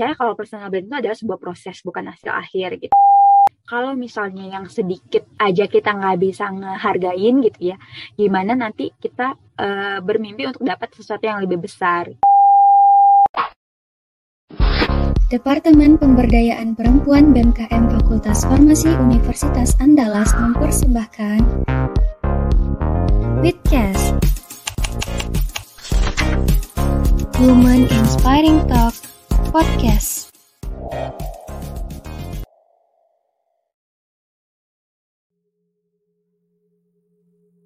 percaya kalau personal branding itu adalah sebuah proses bukan hasil akhir gitu. Kalau misalnya yang sedikit aja kita nggak bisa ngehargain gitu ya gimana nanti kita uh, bermimpi untuk dapat sesuatu yang lebih besar? Departemen Pemberdayaan Perempuan BMKM Fakultas Farmasi Universitas Andalas mempersembahkan Witcast Woman Inspiring Talk Podcast.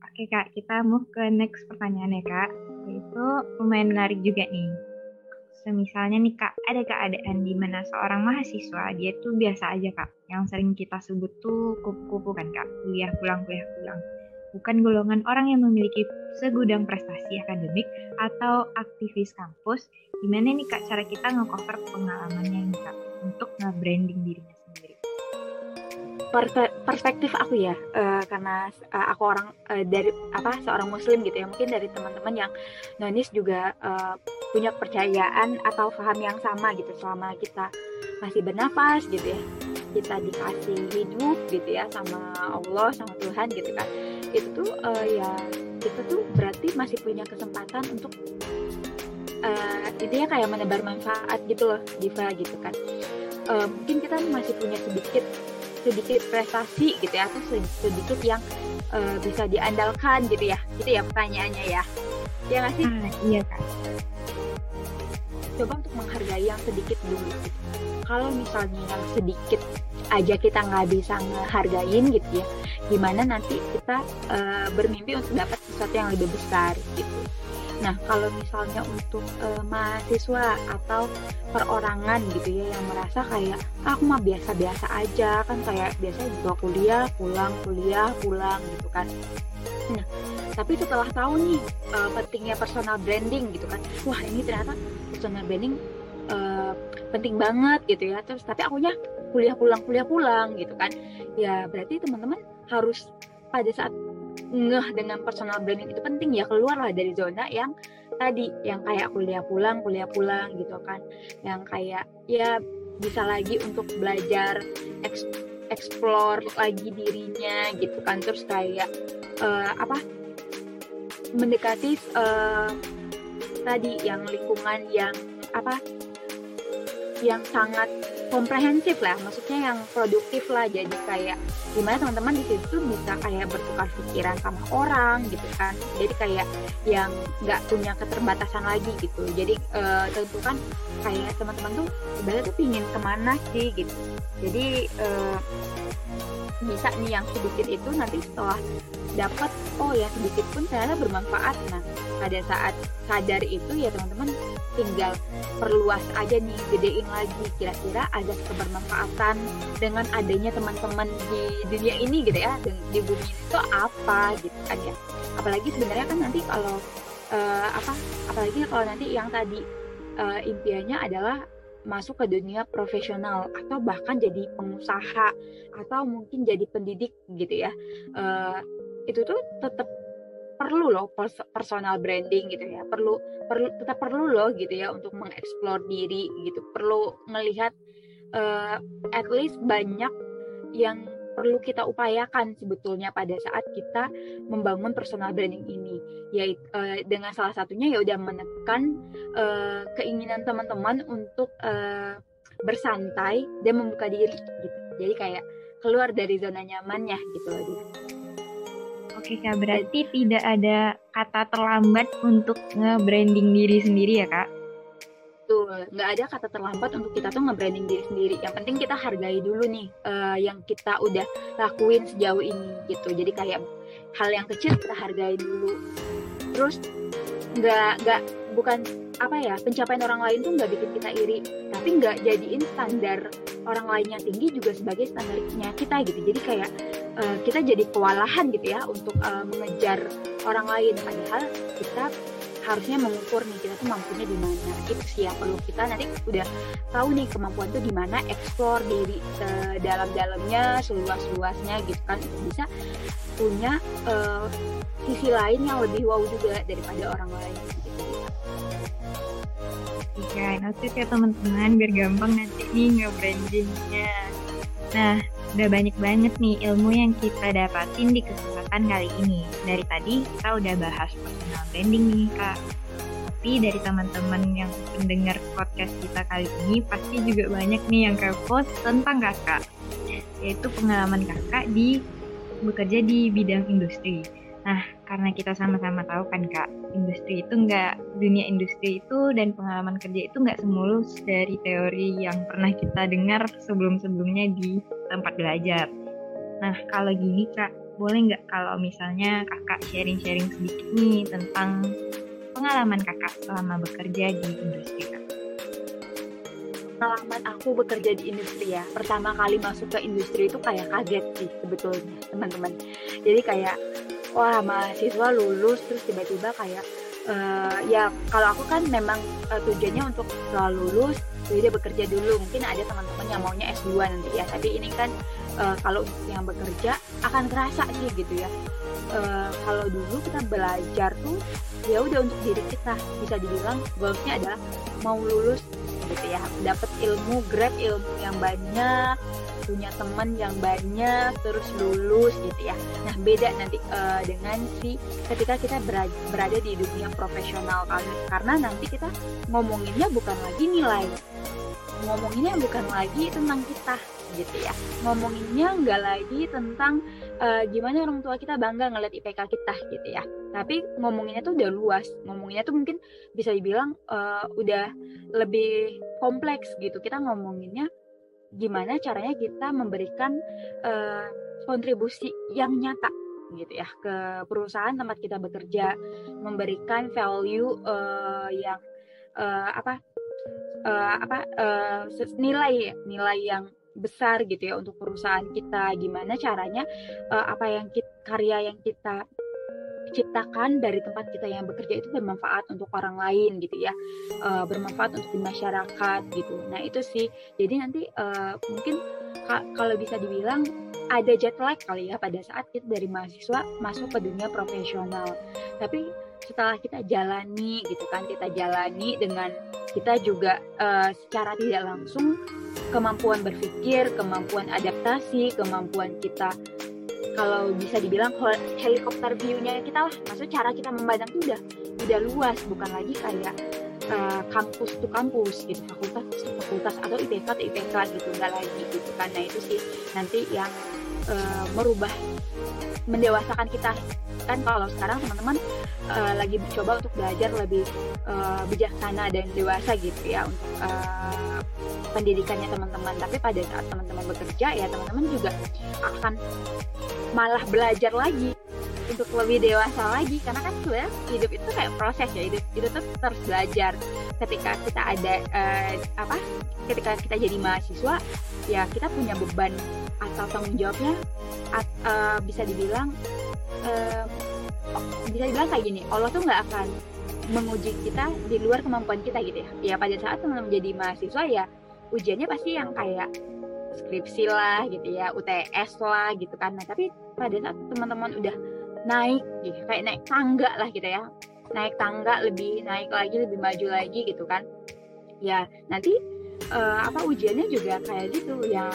Oke kak, kita move ke next pertanyaan ya kak. Yaitu lumayan menarik juga nih. Semisalnya nih kak, ada keadaan di mana seorang mahasiswa dia tuh biasa aja kak, yang sering kita sebut tuh kupu-kupu kan kak, kuliah pulang kuliah pulang. Bukan golongan orang yang memiliki segudang prestasi akademik atau aktivis kampus. Gimana nih kak cara kita nge-cover pengalamannya nih kak untuk nge-branding dirinya sendiri? perspektif aku ya uh, karena uh, aku orang uh, dari apa seorang muslim gitu ya mungkin dari teman-teman yang nonis juga uh, punya kepercayaan atau paham yang sama gitu selama kita masih bernafas gitu ya kita dikasih hidup gitu ya sama Allah sama Tuhan gitu kan itu tuh uh, ya kita tuh berarti masih punya kesempatan untuk uh, intinya kayak menebar manfaat gitu loh Diva gitu kan. Uh, mungkin kita masih punya sedikit sedikit prestasi gitu ya atau sedikit yang uh, bisa diandalkan gitu ya. Gitu ya pertanyaannya ya. Ya nggak sih? Ah, iya kan coba untuk menghargai yang sedikit dulu. Gitu. kalau misalnya yang sedikit aja kita nggak bisa ngehargain gitu ya gimana nanti kita uh, bermimpi untuk dapat sesuatu yang lebih besar gitu Nah, kalau misalnya untuk uh, mahasiswa atau perorangan gitu ya yang merasa kayak ah, aku mah biasa-biasa aja kan kayak biasa juga kuliah, pulang, kuliah, pulang gitu kan. Nah, tapi setelah tahu nih uh, pentingnya personal branding gitu kan. Wah, ini ternyata personal branding uh, penting banget gitu ya. Terus tapi akunya kuliah pulang, kuliah pulang gitu kan. Ya, berarti teman-teman harus pada saat ngeh dengan personal branding itu penting ya keluarlah dari zona yang tadi yang kayak kuliah pulang kuliah pulang gitu kan. Yang kayak ya bisa lagi untuk belajar explore lagi dirinya gitu kan. Terus kayak uh, apa? Mendekati uh, tadi yang lingkungan yang apa? Yang sangat komprehensif lah. Maksudnya yang produktif lah. Jadi kayak gimana teman-teman di situ bisa kayak bertukar pikiran sama orang gitu kan. Jadi kayak yang nggak punya keterbatasan lagi gitu. Jadi uh, tentu kan kayak teman-teman tuh sebenarnya tuh pingin ke mana sih gitu. Jadi uh, bisa nih yang sedikit itu nanti setelah dapat oh ya sedikit pun ternyata bermanfaat. Nah pada saat sadar itu ya teman-teman tinggal perluas aja nih gedein lagi. Kira-kira ada kebermanfaatan dengan adanya teman-teman di dunia ini gitu ya di bumi itu apa gitu kan ya. Apalagi sebenarnya kan nanti kalau uh, apa apalagi kalau nanti yang tadi uh, impiannya adalah masuk ke dunia profesional atau bahkan jadi pengusaha atau mungkin jadi pendidik gitu ya. Uh, itu tuh tetap perlu loh personal branding gitu ya. Perlu perlu tetap perlu loh gitu ya untuk mengeksplor diri gitu. Perlu melihat uh, at least banyak yang perlu kita upayakan sebetulnya pada saat kita membangun personal branding ini. Yaitu uh, dengan salah satunya ya udah menekan uh, keinginan teman-teman untuk uh, bersantai dan membuka diri gitu. Jadi kayak keluar dari zona nyamannya gitu loh Oke kak, berarti tidak ada kata terlambat untuk nge-branding diri sendiri ya kak? Betul, nggak ada kata terlambat untuk kita tuh nge-branding diri sendiri. Yang penting kita hargai dulu nih uh, yang kita udah lakuin sejauh ini gitu. Jadi kayak hal yang kecil kita hargai dulu. Terus nggak nggak bukan apa ya pencapaian orang lain tuh nggak bikin kita iri, tapi nggak jadiin standar orang lain yang tinggi juga sebagai standarnya kita gitu. Jadi kayak uh, kita jadi kewalahan gitu ya untuk uh, mengejar orang lain padahal kita harusnya mengukur nih kita tuh mampunya di mana itu sih yang perlu kita nanti udah tahu nih kemampuan tuh di mana eksplor diri uh, dalam-dalamnya seluas-luasnya gitu kan bisa punya uh, sisi lain yang lebih wow juga daripada orang lain gitu. Oke, noted ya teman-teman biar gampang nanti nih nge-brandingnya. Nah, udah banyak banget nih ilmu yang kita dapatin di kesempatan kali ini. Dari tadi kita udah bahas personal branding nih kak. Tapi dari teman-teman yang mendengar podcast kita kali ini pasti juga banyak nih yang kepo tentang kakak. Yaitu pengalaman kakak di bekerja di bidang industri. Nah, karena kita sama-sama tahu kan kak, industri itu nggak, dunia industri itu dan pengalaman kerja itu nggak semulus dari teori yang pernah kita dengar sebelum-sebelumnya di tempat belajar. Nah, kalau gini kak, boleh nggak kalau misalnya kakak sharing-sharing sedikit nih tentang pengalaman kakak selama bekerja di industri kak? pengalaman aku bekerja di industri ya pertama kali masuk ke industri itu kayak kaget sih sebetulnya teman-teman jadi kayak wah mahasiswa lulus terus tiba-tiba kayak uh, ya kalau aku kan memang uh, tujuannya untuk setelah lulus jadi dia bekerja dulu. Mungkin ada teman-teman yang maunya S2 nanti ya tapi ini kan uh, kalau yang bekerja akan terasa sih gitu ya. Uh, kalau dulu kita belajar tuh ya udah untuk diri kita. Bisa dibilang goalsnya adalah mau lulus gitu ya. Dapat ilmu grab ilmu yang banyak punya teman yang banyak terus lulus gitu ya. Nah beda nanti uh, dengan si ketika kita berada, di dunia profesional karena nanti kita ngomonginnya bukan lagi nilai. Ngomonginnya bukan lagi tentang kita gitu ya. Ngomonginnya nggak lagi tentang uh, gimana orang tua kita bangga ngeliat IPK kita gitu ya. Tapi ngomonginnya tuh udah luas. Ngomonginnya tuh mungkin bisa dibilang uh, udah lebih kompleks gitu. Kita ngomonginnya gimana caranya kita memberikan uh, kontribusi yang nyata gitu ya ke perusahaan tempat kita bekerja memberikan value uh, yang uh, apa uh, apa uh, nilai nilai yang besar gitu ya untuk perusahaan kita. Gimana caranya uh, apa yang kita, karya yang kita ciptakan dari tempat kita yang bekerja itu bermanfaat untuk orang lain gitu ya. Uh, bermanfaat untuk di masyarakat gitu. Nah itu sih. Jadi nanti uh, mungkin kalau bisa dibilang ada jet lag kali ya pada saat kita dari mahasiswa masuk ke dunia profesional. Tapi setelah kita jalani gitu kan kita jalani dengan kita juga uh, secara tidak langsung kemampuan berpikir kemampuan adaptasi kemampuan kita kalau bisa dibilang helikopter view-nya kita lah. Maksudnya cara kita memandang itu udah udah luas. Bukan lagi kayak uh, kampus tuh kampus gitu. Fakultas itu fakultas atau IPK tuh IPK gitu. Enggak lagi gitu karena itu sih nanti yang uh, merubah mendewasakan kita. Kan kalau sekarang teman-teman uh, lagi mencoba untuk belajar lebih uh, bijaksana dan dewasa gitu ya untuk uh, pendidikannya teman-teman. Tapi pada saat teman-teman bekerja ya teman-teman juga akan malah belajar lagi untuk lebih dewasa lagi. Karena kan sebenarnya hidup itu kayak proses ya hidup itu tuh terus belajar. Ketika kita ada uh, apa ketika kita jadi mahasiswa ya kita punya beban atau tanggung jawabnya at, uh, bisa dibilang uh, bisa dibilang kayak gini Allah tuh nggak akan menguji kita di luar kemampuan kita gitu ya. Ya pada saat teman menjadi mahasiswa ya ujiannya pasti yang kayak skripsi lah gitu ya UTS lah gitu kan. Nah tapi pada saat teman-teman udah naik gitu kayak naik tangga lah gitu ya. Naik tangga lebih naik lagi lebih maju lagi gitu kan. Ya nanti uh, apa ujiannya juga kayak gitu yang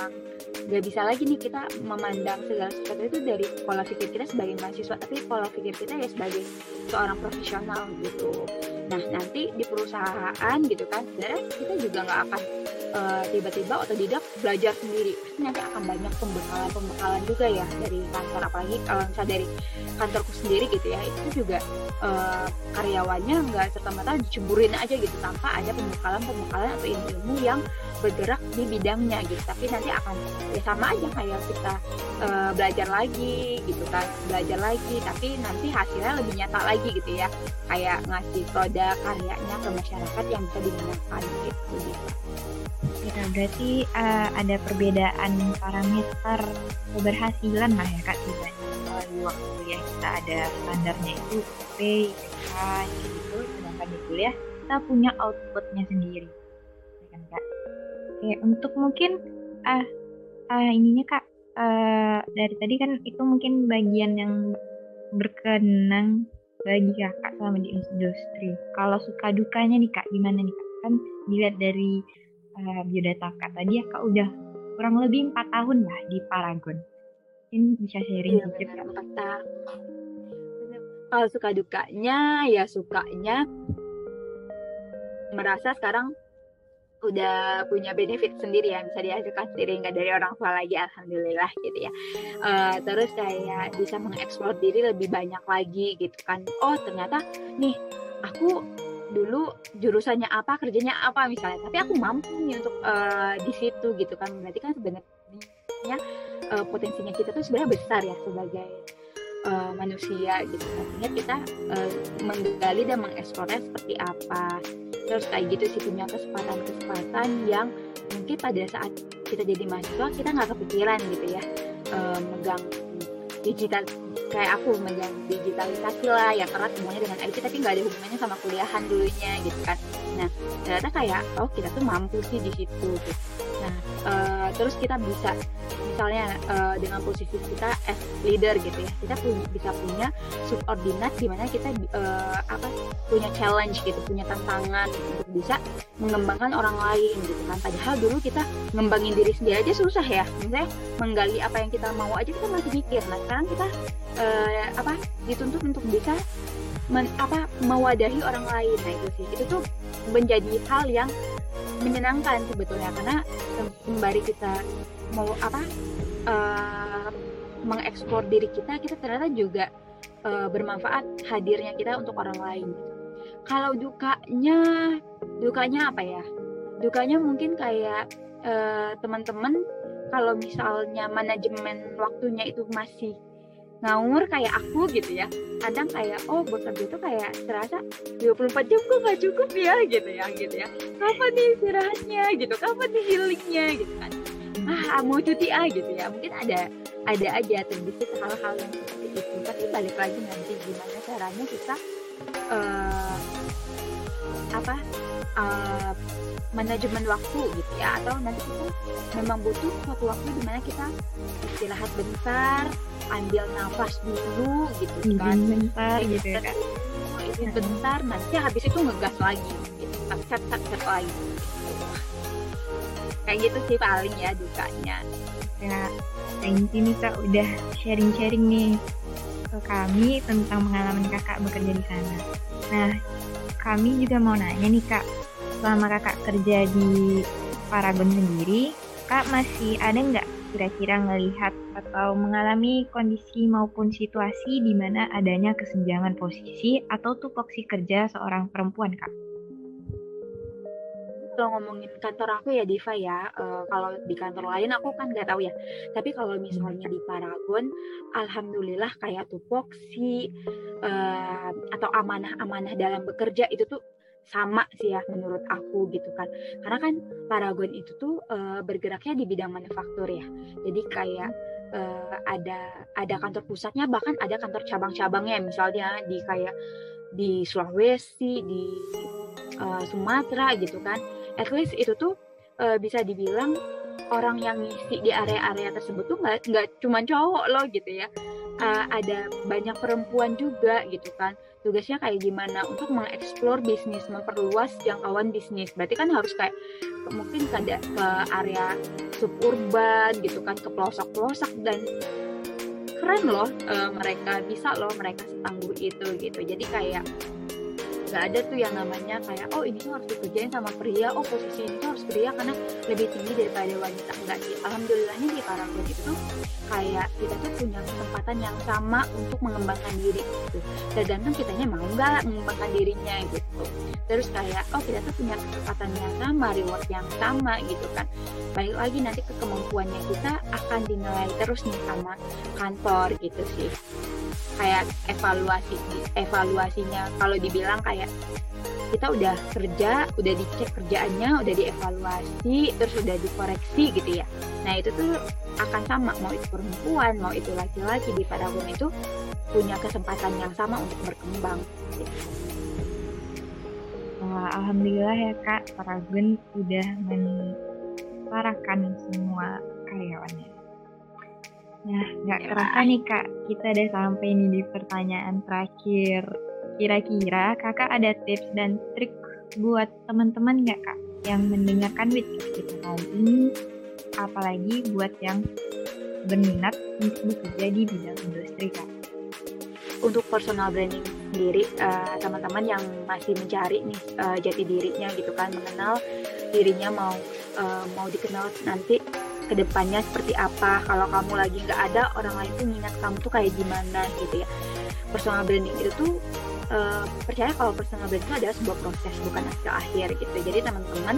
nggak bisa lagi nih kita memandang segala sesuatu itu dari pola pikir kita sebagai mahasiswa tapi pola pikir kita ya sebagai seorang profesional gitu. Nah nanti di perusahaan gitu kan sebenarnya kita juga nggak akan uh, tiba-tiba otodidak belajar sendiri. Pasti nanti akan banyak pembekalan pembekalan juga ya dari kantor. Apalagi kalau misalnya dari kantorku sendiri gitu ya itu juga uh, karyawannya nggak serta merta diceburin aja gitu tanpa ada pembekalan pembekalan atau ilmu-ilmu yang bergerak di bidangnya gitu. Tapi nanti akan ya sama aja kayak kita uh, belajar lagi gitu kan belajar lagi. Tapi nanti hasilnya lebih nyata lagi gitu ya kayak ngasih produk karyanya ke masyarakat yang bisa digunakan gitu gitu kita berarti uh, ada perbedaan parameter keberhasilan lah ya kak dibanding melalui waktu kuliah kita ada standarnya itu P, IPK gitu. Sedangkan di kuliah kita punya outputnya sendiri. Ya kan kak? Oke untuk mungkin ah uh, uh, ininya kak uh, dari tadi kan itu mungkin bagian yang berkenang bagi kakak selama di industri. Kalau suka dukanya nih kak gimana nih kak? Kan dilihat dari uh, biodata kak tadi ya kak udah kurang lebih empat tahun lah di Paragon. Mungkin bisa sharing Iya, dikit benar, kak. tahun. Kalau suka dukanya, ya sukanya merasa sekarang udah punya benefit sendiri ya bisa dihasilkan sendiri nggak dari orang tua lagi alhamdulillah gitu ya. Eh, terus kayak bisa mengeksplor diri lebih banyak lagi gitu kan. Oh ternyata nih aku dulu jurusannya apa kerjanya apa misalnya. Tapi aku mampu nih untuk eh, di situ gitu kan. Berarti kan sebenarnya eh, potensinya kita tuh sebenarnya besar ya sebagai eh, manusia gitu. Artinya kita eh, menggali dan mengeksplornya seperti apa. Terus kayak gitu sih punya kesempatan-kesempatan yang mungkin pada saat kita jadi mahasiswa kita nggak kepikiran gitu ya eh, megang digital kayak aku megang digitalisasi lah yang erat semuanya dengan IT tapi nggak ada hubungannya sama kuliahan dulunya gitu kan. Nah ternyata kayak oh kita tuh mampu sih di situ gitu. Nah eh, terus kita bisa misalnya eh, dengan posisi kita as leader gitu ya kita punya bisa punya subordinat di mana kita eh, apa punya challenge gitu punya tantangan untuk bisa mengembangkan orang lain gitu kan. Padahal dulu kita ngembangin diri sendiri aja susah ya. Misalnya menggali apa yang kita mau aja kita masih mikir. Nah sekarang kita eh, apa dituntut untuk bisa men- apa mewadahi orang lain. Nah itu sih. Itu tuh menjadi hal yang menyenangkan sebetulnya karena sembari kita mau apa eh, mengeksplor diri kita kita ternyata juga eh, bermanfaat hadirnya kita untuk orang lain. Kalau dukanya dukanya apa ya? Dukanya mungkin kayak eh, teman-teman kalau misalnya manajemen waktunya itu masih ngawur kayak aku gitu ya. Kadang kayak oh bekerja tuh kayak terasa 24 jam kok nggak cukup ya gitu ya gitu ya. Kapan nih istirahatnya gitu. Kapan nih healingnya gitu kan. Ah mau cuti ah gitu ya. Mungkin ada ada aja terbesit hal-hal yang seperti itu. Tapi balik lagi nanti gimana caranya kita eh, apa eh, manajemen waktu gitu ya atau nanti kita memang butuh suatu waktu di mana kita istirahat bentar ambil nafas dulu gitu kan. Bentar gitu ya itu bentar nanti habis itu ngegas lagi gitu set set set lagi. Kayak gitu sih paling ya dukanya. Ya thank you nih kak udah sharing-sharing nih ke kami tentang pengalaman kakak bekerja di sana. Nah kami juga mau nanya nih kak. Selama kakak kerja di Paragon sendiri kak masih ada nggak kira-kira ngelihat atau mengalami kondisi maupun situasi di mana adanya kesenjangan posisi atau tupoksi kerja seorang perempuan kak kalau ngomongin kantor aku ya Diva ya eh, kalau di kantor lain aku kan nggak tahu ya. Tapi kalau misalnya di Paragon alhamdulillah kayak tupoksi eh, atau amanah-amanah dalam bekerja itu tuh sama sih ya menurut aku gitu kan. Karena kan Paragon itu tuh eh, bergeraknya di bidang manufaktur ya. Jadi kayak eh, ada ada kantor pusatnya bahkan ada kantor cabang-cabangnya. Misalnya di kayak di Sulawesi di eh, Sumatera gitu kan at least itu tuh eh, bisa dibilang orang yang ngisi di area-area tersebut tuh nggak nggak cuma cowok loh gitu ya. Eh, ada banyak perempuan juga gitu kan. Tugasnya kayak gimana? Untuk mengeksplor bisnis memperluas jangkauan bisnis. Berarti kan harus kayak mungkin ada- ke area suburban gitu kan ke pelosok-pelosok. Dan keren loh eh, mereka bisa loh mereka setangguh itu gitu. Jadi kayak nggak ada tuh yang namanya kayak oh ini tuh harus dikerjain sama pria. Oh posisi ini tuh harus pria karena lebih tinggi daripada wanita. Enggak sih. Alhamdulillahnya di Paragon itu kayak kita tuh punya kesempatan yang sama untuk mengembangkan diri gitu. Tergantung kitanya mau nggak mengembangkan dirinya gitu. Terus kayak oh kita tuh punya kesempatan yang sama reward yang sama gitu kan. Balik lagi nanti ke kemampuannya kita akan dinilai terus nih sama kantor gitu sih kayak evaluasi evaluasinya kalau dibilang kayak kita udah kerja, udah dicek kerjaannya, udah dievaluasi, terus udah dikoreksi gitu ya. Nah itu tuh akan sama, mau itu perempuan, mau itu laki-laki di Paragon itu punya kesempatan yang sama untuk berkembang. Wah, alhamdulillah ya kak, Paragon udah menetarakan semua karyawannya. Nah, nggak Ya. kerasa nih kak, kita udah sampai nih di pertanyaan terakhir. Kira-kira kakak ada tips dan trik buat teman-teman nggak kak yang mendengarkan Witcast kita kali ini, apalagi buat yang berminat untuk bekerja di bidang industri kak? Untuk personal branding sendiri, uh, teman-teman yang masih mencari nih uh, jati dirinya gitu kan, mengenal dirinya mau uh, mau dikenal nanti ke depannya seperti apa. Kalau kamu lagi nggak ada, orang lain tuh ingat kamu tuh kayak gimana gitu ya. Personal branding itu tuh uh, percaya kalau personal branding itu adalah sebuah proses bukan hasil akhir gitu. Jadi teman-teman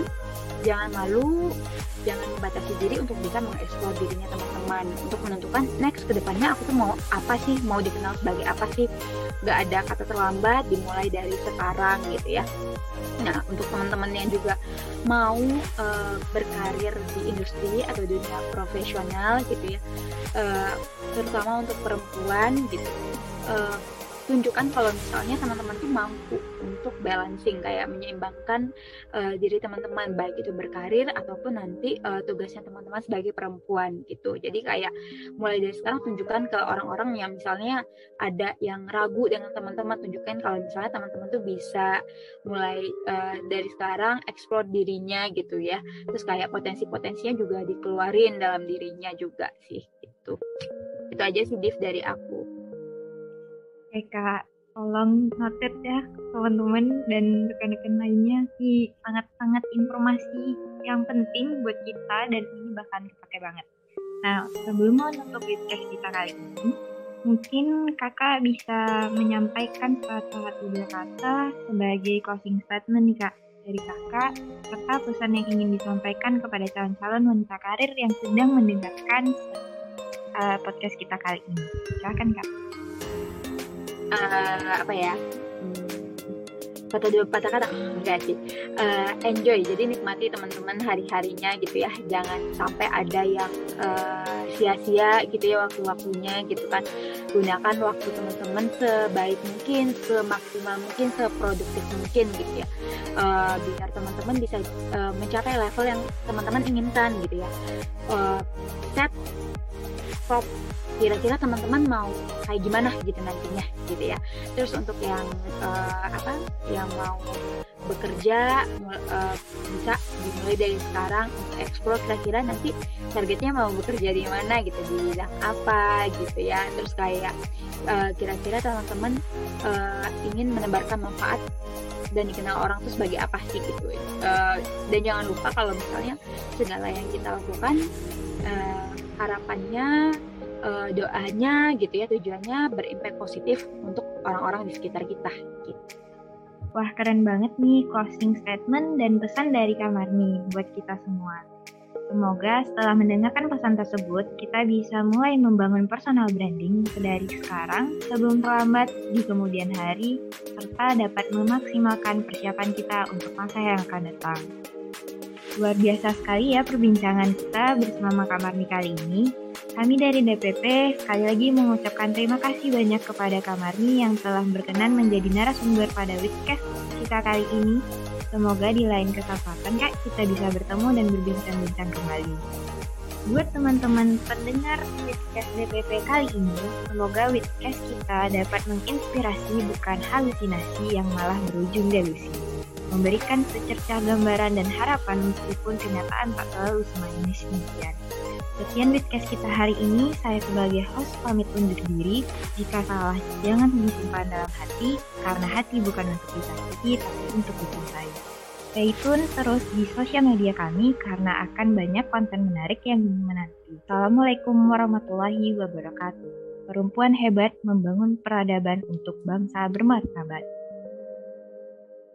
jangan malu, jangan membatasi diri untuk bisa mengeksplor dirinya teman-teman untuk menentukan next ke depannya aku tuh mau apa sih, mau dikenal sebagai apa sih. Gak ada kata terlambat, dimulai dari sekarang gitu ya. Nah, untuk teman-teman yang juga mau uh, berkarir di industri atau dunia profesional gitu ya, uh, terutama untuk perempuan gitu, uh, tunjukkan kalau misalnya teman-teman tuh mampu untuk balancing kayak menyeimbangkan uh, diri teman-teman baik itu berkarir ataupun nanti uh, tugasnya teman-teman sebagai perempuan gitu. Jadi kayak mulai dari sekarang tunjukkan ke orang-orang yang misalnya ada yang ragu dengan teman-teman tunjukkan kalau misalnya teman-teman tuh bisa mulai uh, dari sekarang eksplor dirinya gitu ya. Terus kayak potensi-potensinya juga dikeluarin dalam dirinya juga sih gitu. Itu aja sih Div dari aku. Oke kak, tolong noted ya teman-teman dan rekan-rekan lainnya di sangat-sangat informasi yang penting buat kita dan ini bahkan kepake banget. Nah, sebelum menutup podcast kita kali ini, mungkin kakak bisa menyampaikan satu dua kata sebagai closing statement nih kak dari kakak serta pesan yang ingin disampaikan kepada calon-calon wanita karir yang sedang mendengarkan uh, podcast kita kali ini. Silakan kak uh, apa ya? Kata dua patah kata enggak sih. Uh, enjoy jadi nikmati teman-teman hari-harinya gitu ya. Jangan sampai ada yang uh, sia-sia gitu ya waktu-waktunya gitu kan. Gunakan waktu teman-teman sebaik mungkin semaksimal mungkin seproduktif mungkin gitu ya. Uh, biar teman-teman bisa uh, mencapai level yang teman-teman inginkan gitu ya. Uh, set stop kira-kira teman-teman mau kayak gimana gitu nantinya gitu ya. Terus untuk yang uh, apa yang mau bekerja uh, bisa dimulai dari sekarang untuk eksplor kira-kira nanti targetnya mau bekerja di mana gitu di bidang apa gitu ya. Terus kayak uh, kira-kira teman-teman uh, ingin menebarkan manfaat dan dikenal orang tuh sebagai apa sih gitu. Uh, dan jangan lupa kalau misalnya segala yang kita lakukan uh, harapannya uh, doanya gitu ya tujuannya berimpact positif untuk orang-orang di sekitar kita gitu. Wah keren banget nih closing statement dan pesan dari Kamarni buat kita semua. Semoga setelah mendengarkan pesan tersebut, kita bisa mulai membangun personal branding dari sekarang sebelum terlambat di kemudian hari, serta dapat memaksimalkan persiapan kita untuk masa yang akan datang. Luar biasa sekali ya perbincangan kita bersama Kamarni kali ini. Kami dari DPP sekali lagi mengucapkan terima kasih banyak kepada Kamarni yang telah berkenan menjadi narasumber pada Witcast kita kali ini. Semoga di lain kesempatan Kak kita bisa bertemu dan berbincang-bincang kembali. Buat teman-teman pendengar Witcast DPP kali ini, semoga Witcast kita dapat menginspirasi bukan halusinasi yang malah berujung delusi. Memberikan secercah gambaran dan harapan meskipun kenyataan tak selalu semanis demikian. Sekian Witcast kita hari ini, saya sebagai host pamit undur diri. Jika salah, jangan disimpan dalam hati, karena hati bukan untuk disakiti, tapi untuk dicintai. Stay tune terus di sosial media kami karena akan banyak konten menarik yang menanti. Assalamualaikum warahmatullahi wabarakatuh. Perempuan hebat membangun peradaban untuk bangsa bermartabat.